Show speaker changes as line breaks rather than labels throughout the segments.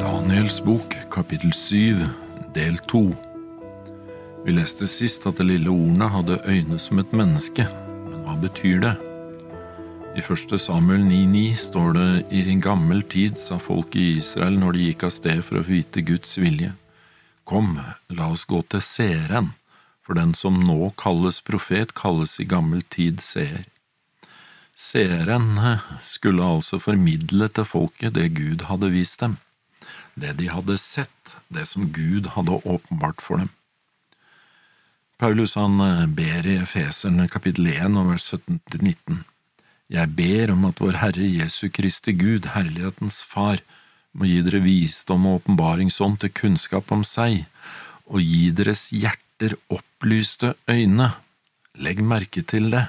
Daniels bok, kapittel 7, del 2. Vi leste sist at det lille ordet hadde øyne som et menneske, men hva betyr det? I 1. Samuel 9,9 står det i en gammel tid sa folk i Israel når de gikk av sted for å vite Guds vilje. Kom, la oss gå til seeren, for den som nå kalles profet, kalles i gammel tid seer. Seeren skulle altså formidle til folket det Gud hadde vist dem det de hadde sett, det som Gud hadde åpenbart for dem. Paulus han eh, ber i Efeserne kapittel 1 og vers 17–19. Jeg ber om at vår Herre Jesu Kristi Gud, herlighetens Far, må gi dere visdom og åpenbaringsånd til kunnskap om seg, og gi deres hjerter opplyste øyne. Legg merke til det,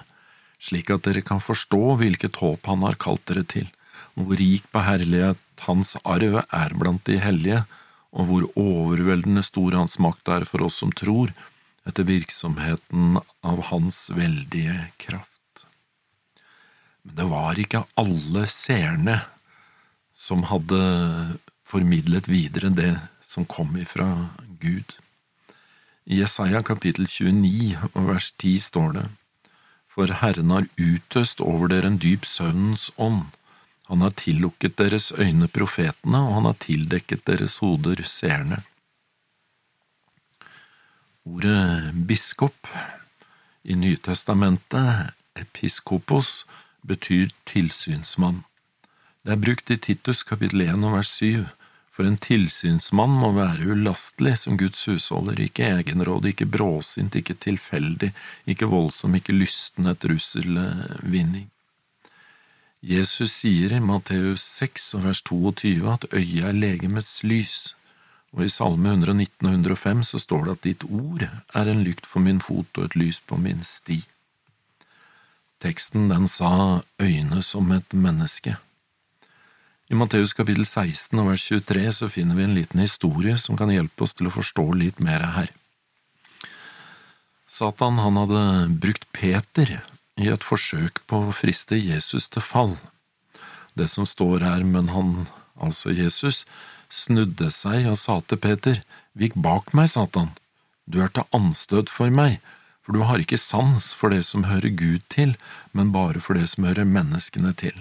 slik at dere kan forstå hvilket håp Han har kalt dere til, og hvor rik på herlighet hans arv er blant de hellige, og hvor overveldende stor hans makt er for oss som tror, etter virksomheten av hans veldige kraft. Men det var ikke alle seerne som hadde formidlet videre det som kom ifra Gud. I Jesaja kapittel 29 og vers 10 står det, For Herren har utøst over dere en dyp søvnens ånd, han har tillukket deres øyne profetene, og han har tildekket deres hoder seerne. Ordet biskop i Nytestamentet, episkopos, betyr tilsynsmann. Det er brukt i Titus kapittel 1 og vers 7, for en tilsynsmann må være ulastelig som Guds husholder, ikke egenrådig, ikke bråsint, ikke tilfeldig, ikke voldsom, ikke lysten etter ussel vinning. Jesus sier i Matteus 6 vers 22 at øyet er legemets lys, og i Salme 119 og 105 så står det at ditt ord er en lykt for min fot og et lys på min sti. Teksten den sa øyne som et menneske. I Matteus kapittel 16 og vers 23 så finner vi en liten historie som kan hjelpe oss til å forstå litt mer her. Satan han hadde brukt Peter i et forsøk på å friste Jesus til fall. Det som står her, men han, altså Jesus, snudde seg og sa til Peter, Vik bak meg, Satan, du er til anstøt for meg, for du har ikke sans for det som hører Gud til, men bare for det som hører menneskene til.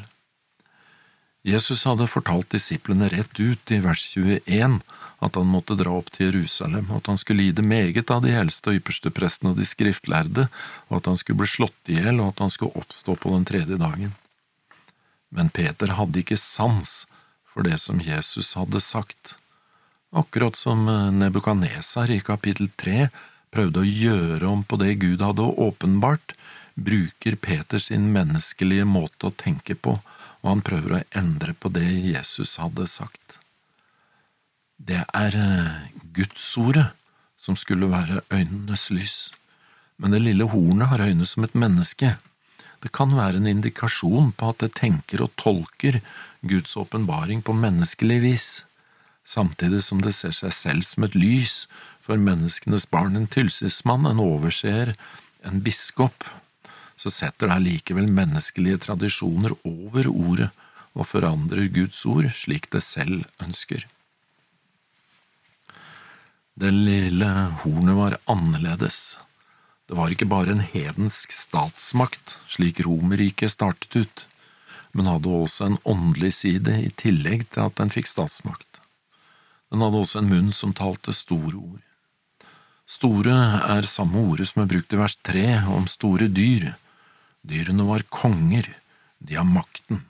Jesus hadde fortalt disiplene rett ut i vers 21 at han måtte dra opp til Jerusalem, at han skulle lide meget av de eldste og ypperste prestene og de skriftlærde, og at han skulle bli slått i hjel, og at han skulle oppstå på den tredje dagen. Men Peter hadde ikke sans for det som Jesus hadde sagt. Akkurat som eh, Nebukadnesar i kapittel tre prøvde å gjøre om på det Gud hadde åpenbart, bruker Peter sin menneskelige måte å tenke på, og han prøver å endre på det Jesus hadde sagt. Det er eh, Gudsordet som skulle være øynenes lys, men det lille hornet har øyne som et menneske. Det kan være en indikasjon på at det tenker og tolker Guds åpenbaring på menneskelig vis, samtidig som det ser seg selv som et lys for menneskenes barn, en tilsynsmann, en overseer, en biskop, så setter det likevel menneskelige tradisjoner over ordet og forandrer Guds ord slik det selv ønsker. Det lille hornet var annerledes. Det var ikke bare en hedensk statsmakt, slik Romerriket startet ut, men hadde også en åndelig side i tillegg til at den fikk statsmakt. Den hadde også en munn som talte store ord. Store er samme ordet som er brukt i vers tre om store dyr. Dyrene var konger, de har makten,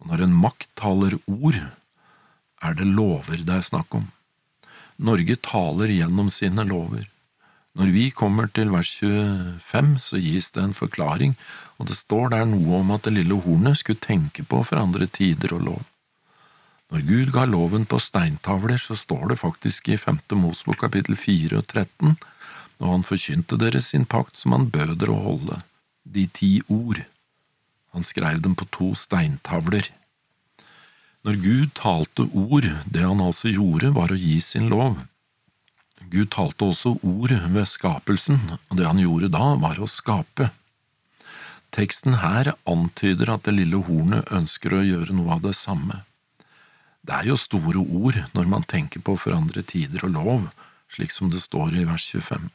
og når en makt taler ord, er det lover det er snakk om. Norge taler gjennom sine lover. Når vi kommer til vers 25, så gis det en forklaring, og det står der noe om at det lille hornet skulle tenke på for andre tider og lov. Når Gud ga loven på steintavler, så står det faktisk i femte Mosbok kapittel 4 og 13, og han forkynte dere sin pakt som han bød dere å holde, de ti ord. Han skrev dem på to steintavler. Når Gud talte ord, det han altså gjorde, var å gi sin lov. Gud talte også ord ved skapelsen, og det han gjorde da, var å skape. Teksten her antyder at det lille hornet ønsker å gjøre noe av det samme. Det er jo store ord når man tenker på å forandre tider og lov, slik som det står i vers 25.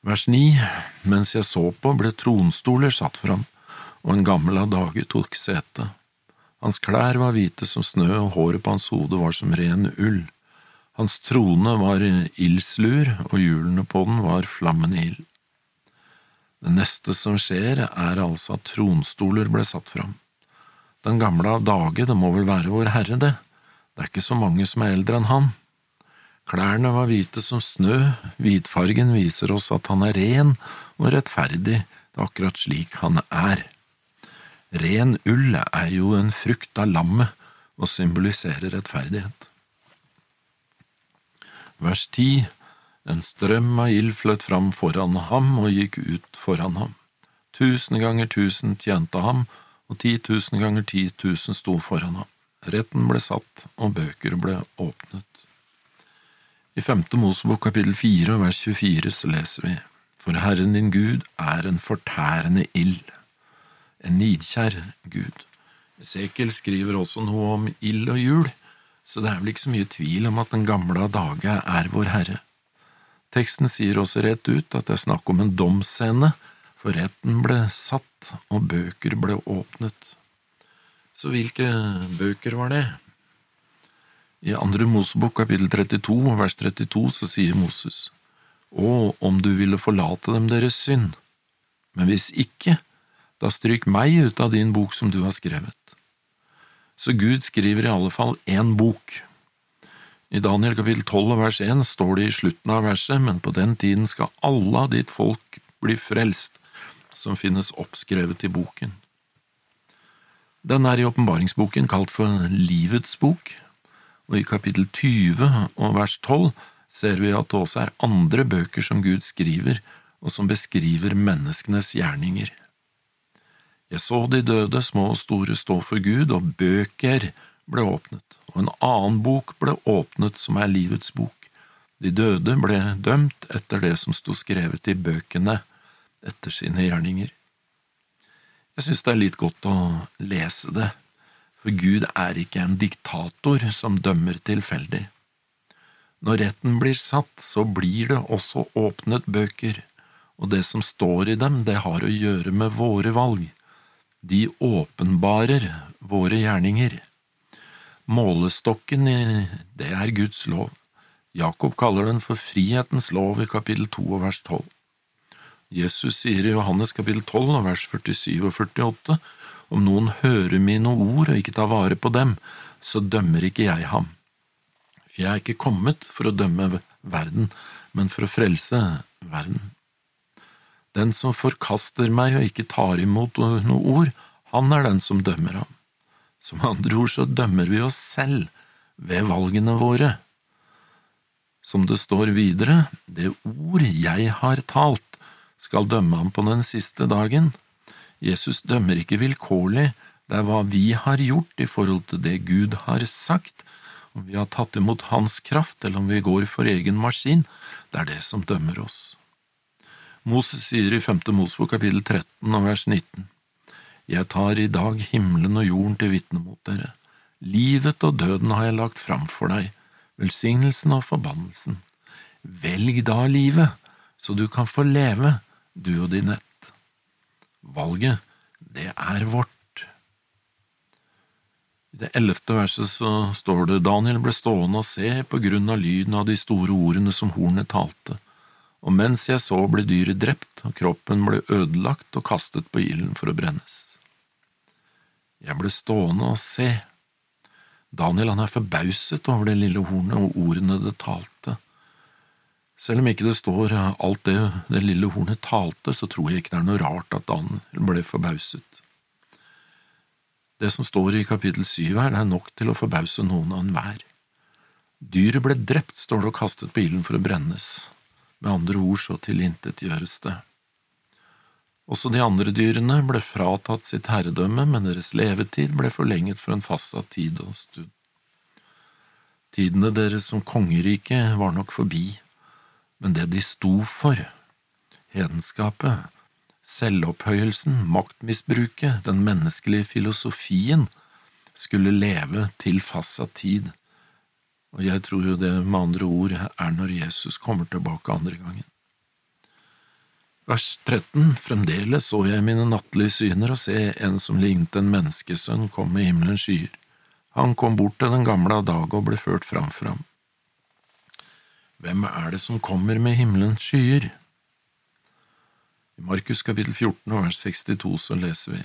Vers 9 Mens jeg så på, ble tronstoler satt fram, og en gammel av dage tok sete. Hans klær var hvite som snø, og håret på hans hode var som ren ull. Hans trone var ildslur, og hjulene på den var flammende ild. Det neste som skjer, er altså at tronstoler ble satt fram. Den gamle av dage, det må vel være Vår Herre, det, det er ikke så mange som er eldre enn han. Klærne var hvite som snø, hvitfargen viser oss at han er ren og rettferdig, det er akkurat slik han er. Ren ull er jo en frukt av lammet og symboliserer rettferdighet. Vers 10 En strøm av ild fløt fram foran ham og gikk ut foran ham. Tusen ganger tusen tjente ham, og ti tusen ganger ti tusen sto foran ham. Retten ble satt, og bøker ble åpnet. I femte Mosebok kapittel fire vers 24 så leser vi For Herren din Gud er en fortærende ild, en nidkjær Gud. Esekiel skriver også noe om ild og jul, så det er vel ikke så mye tvil om at den gamle av dage er Vår Herre. Teksten sier også rett ut at det er snakk om en domsscene for retten ble satt, og bøker ble åpnet. Så hvilke bøker var det? I andre Mosebok kapittel 32 vers 32 så sier Moses, Å, om du ville forlate dem deres synd, men hvis ikke, da stryk meg ut av din bok som du har skrevet. Så Gud skriver i alle fall én bok. I Daniel kapittel 12 vers 1 står det i slutten av verset, men på den tiden skal alle av ditt folk bli frelst, som finnes oppskrevet i boken. Den er i åpenbaringsboken kalt for Livets bok, og i kapittel 20 og vers 12 ser vi at det også er andre bøker som Gud skriver, og som beskriver menneskenes gjerninger. Jeg så de døde, små og store, stå for Gud, og bøker ble åpnet, og en annen bok ble åpnet som er livets bok. De døde ble dømt etter det som sto skrevet i bøkene, etter sine gjerninger. Jeg synes det er litt godt å lese det, for Gud er ikke en diktator som dømmer tilfeldig. Når retten blir satt, så blir det også åpnet bøker, og det som står i dem, det har å gjøre med våre valg. De åpenbarer våre gjerninger. Målestokken det er Guds lov. Jakob kaller den for frihetens lov i kapittel 2 og vers 12. Jesus sier i Johannes kapittel 12 og vers 47 og 48 om noen hører mine ord og ikke tar vare på dem, så dømmer ikke jeg ham. For jeg er ikke kommet for å dømme verden, men for å frelse verden. Den som forkaster meg og ikke tar imot noe ord, han er den som dømmer ham. Som andre ord så dømmer vi oss selv ved valgene våre. Som det står videre, det ord jeg har talt, skal dømme ham på den siste dagen. Jesus dømmer ikke vilkårlig, det er hva vi har gjort i forhold til det Gud har sagt, om vi har tatt imot Hans kraft eller om vi går for egen maskin, det er det som dømmer oss. Moses sier i femte Mosbok kapittel 13 og vers 19, Jeg tar i dag himmelen og jorden til vitne mot dere. Livet og døden har jeg lagt fram for deg, velsignelsen og forbannelsen. Velg da livet, så du kan få leve, du og din ett. Valget, det er vårt. I det ellevte verset så står det Daniel ble stående og se på grunn av lyden av de store ordene som hornet talte, og mens jeg så ble dyret drept, og kroppen ble ødelagt og kastet på ilden for å brennes. Jeg ble stående og se. Daniel han er forbauset over det lille hornet og ordene det talte. Selv om ikke det står alt det det lille hornet talte, så tror jeg ikke det er noe rart at Dan ble forbauset. Det som står i kapittel syv her, det er nok til å forbause noen av enhver. Dyret ble drept, står det og kastet på ilden for å brennes. Med andre ord så tilintetgjøres det. Også de andre dyrene ble fratatt sitt herredømme, men deres levetid ble forlenget for en fastsatt tid og stund. Tidene deres som kongerike var nok forbi men det de sto for, hedenskapet, selvopphøyelsen, maktmisbruket, den menneskelige filosofien, skulle leve til fastsatt tid, og jeg tror jo det med andre ord er når Jesus kommer tilbake andre gangen. Vers 13 Fremdeles så jeg mine nattlige syner og se en som lignet en menneskesønn kom med himmelens skyer. Han kom bort til den gamle av dag og ble ført fram for ham. Hvem er det som kommer med himmelens skyer? I Markus kapittel 14 og vers 62 så leser vi.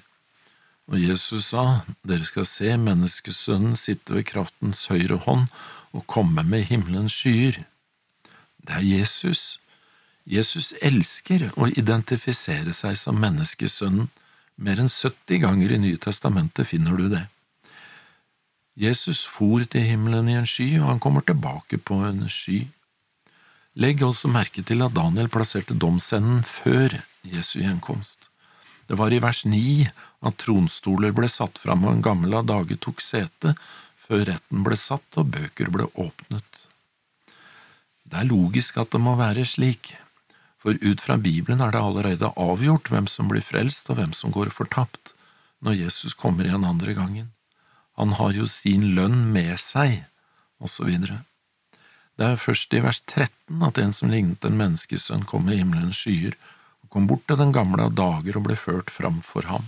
Og Jesus sa, Dere skal se menneskesønnen sitte ved kraftens høyre hånd og komme med himmelens skyer. Det er Jesus. Jesus elsker å identifisere seg som menneskesønnen. Mer enn 70 ganger i Nye testamentet finner du det. Jesus for til himmelen i en sky, og han kommer tilbake på en sky. Legg også merke til at Daniel plasserte domsenden før Jesu gjenkomst. Det var i vers ni at tronstoler ble satt fram og en gammel av dage tok sete, før retten ble satt og bøker ble åpnet. Det er logisk at det må være slik, for ut fra Bibelen er det allerede avgjort hvem som blir frelst og hvem som går fortapt når Jesus kommer igjen andre gangen. Han har jo sin lønn med seg, og så videre. Det er først i vers 13 at en som lignet en menneskesønn, kom med himmelens skyer og kom bort til den gamle av dager og ble ført fram for ham.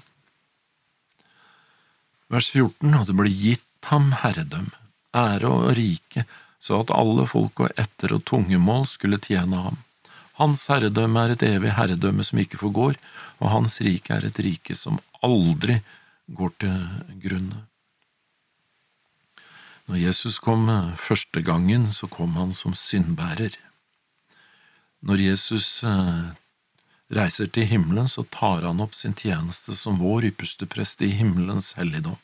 Vers 14, og det ble gitt ham herredøm, ære og rike, så at alle folk og etter og tungemål skulle tjene ham. Hans herredømme er et evig herredømme som ikke forgår, og hans rike er et rike som aldri går til grunne. Når Jesus kom første gangen, så kom han som syndbærer. Når Jesus eh, reiser til himmelen, så tar han opp sin tjeneste som vår ypperste prest i himmelens helligdom.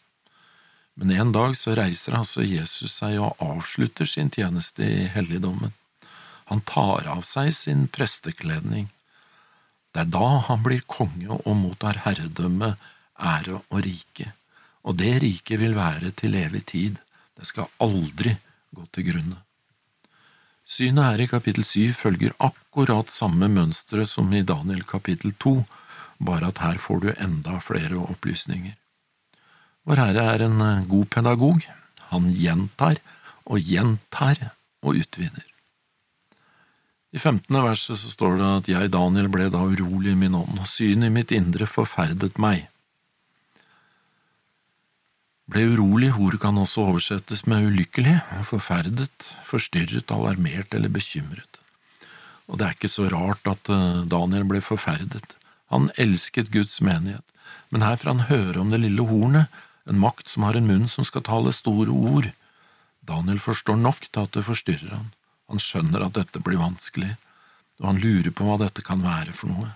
Men en dag så reiser altså Jesus seg og avslutter sin tjeneste i helligdommen. Han tar av seg sin prestekledning. Det er da han blir konge og mottar herredømme, ære og rike, og det riket vil være til evig tid, det skal aldri gå til grunne. Synet her i kapittel syv følger akkurat samme mønstre som i Daniel kapittel to, bare at her får du enda flere opplysninger. Vår Herre er en eh, god pedagog. Han gjentar og gjentar og utvider. I femtende verset så står det at jeg, Daniel, ble da urolig i min ånd, og synet i mitt indre forferdet meg. Ble urolig, ordet kan også oversettes med ulykkelig, forferdet, forstyrret, alarmert eller bekymret. Og det er ikke så rart at eh, Daniel ble forferdet. Han elsket Guds menighet, men her får han høre om det lille hornet en makt som har en munn som skal tale store ord. Daniel forstår nok til at det forstyrrer han. Han skjønner at dette blir vanskelig, og han lurer på hva dette kan være for noe.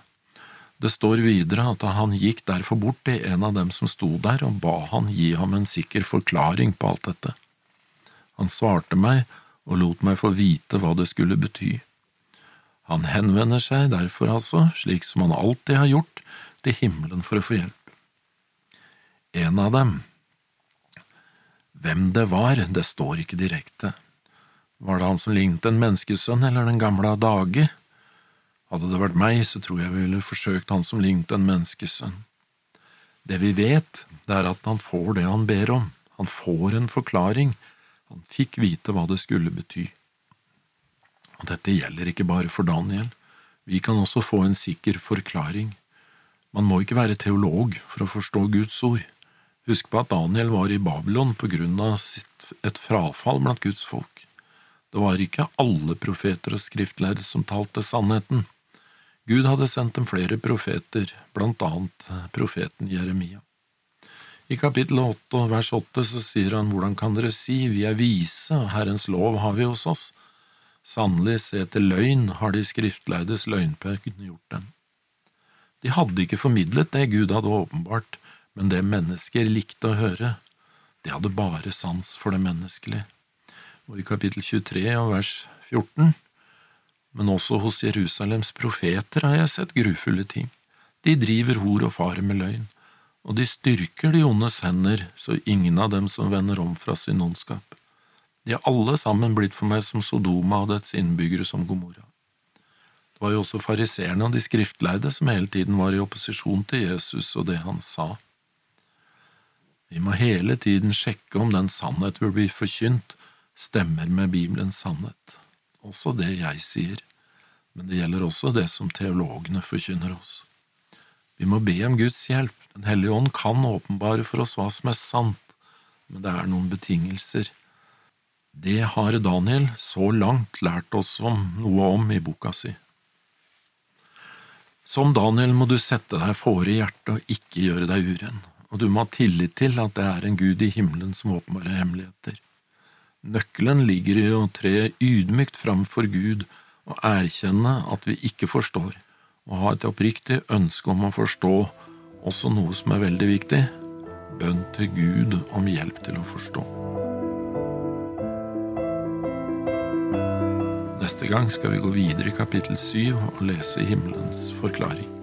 Det står videre at han gikk derfor bort til en av dem som sto der, og ba han gi ham en sikker forklaring på alt dette. Han svarte meg og lot meg få vite hva det skulle bety. Han henvender seg derfor altså, slik som han alltid har gjort, til himmelen for å få hjelp en av dem. Hvem det var, det står ikke direkte. Var det han som lignet en menneskesønn eller den gamle av dage? Hadde det vært meg, så tror jeg vi ville forsøkt han som lignet en menneskesønn. Det vi vet, det er at han får det han ber om, han får en forklaring, han fikk vite hva det skulle bety. Og dette gjelder ikke bare for Daniel, vi kan også få en sikker forklaring. Man må ikke være teolog for å forstå Guds ord. Husk på at Daniel var i Babylon på grunn av et frafall blant Guds folk. Det var ikke alle profeter og skriftlærere som talte sannheten. Gud hadde sendt dem flere profeter, blant annet profeten Jeremia. I kapittel 8 vers 8 så sier han hvordan kan dere si vi er vise og Herrens lov har vi hos oss. Sannelig se til løgn har de skriftleides løgnpøken gjort dem. De hadde ikke formidlet det Gud hadde åpenbart, men det mennesker likte å høre, de hadde bare sans for det menneskelige. Og i kapittel 23 og vers 14, men også hos Jerusalems profeter har jeg sett grufulle ting. De driver hor og farer med løgn, og de styrker de ondes hender, så ingen av dem som vender om fra sin ondskap. De er alle sammen blitt for meg som Sodoma og dets innbyggere som Gomorra. Det var jo også fariseerne og de skriftleide som hele tiden var i opposisjon til Jesus og det han sa. Vi må hele tiden sjekke om den sannhet vi blir forkynt, stemmer med Bibelens sannhet. Også det jeg sier, men det gjelder også det som teologene forkynner oss. Vi må be om Guds hjelp. Den hellige ånd kan åpenbare for oss hva som er sant, men det er noen betingelser. Det har Daniel så langt lært oss om noe om i boka si. Som Daniel må du sette deg fore hjertet og ikke gjøre deg uren, og du må ha tillit til at det er en Gud i himmelen som åpenbarer hemmeligheter. Nøkkelen ligger i å tre ydmykt fram for Gud og erkjenne at vi ikke forstår, og ha et oppriktig ønske om å forstå også noe som er veldig viktig – bønn til Gud om hjelp til å forstå. Neste gang skal vi gå videre i kapittel syv og lese himmelens forklaring.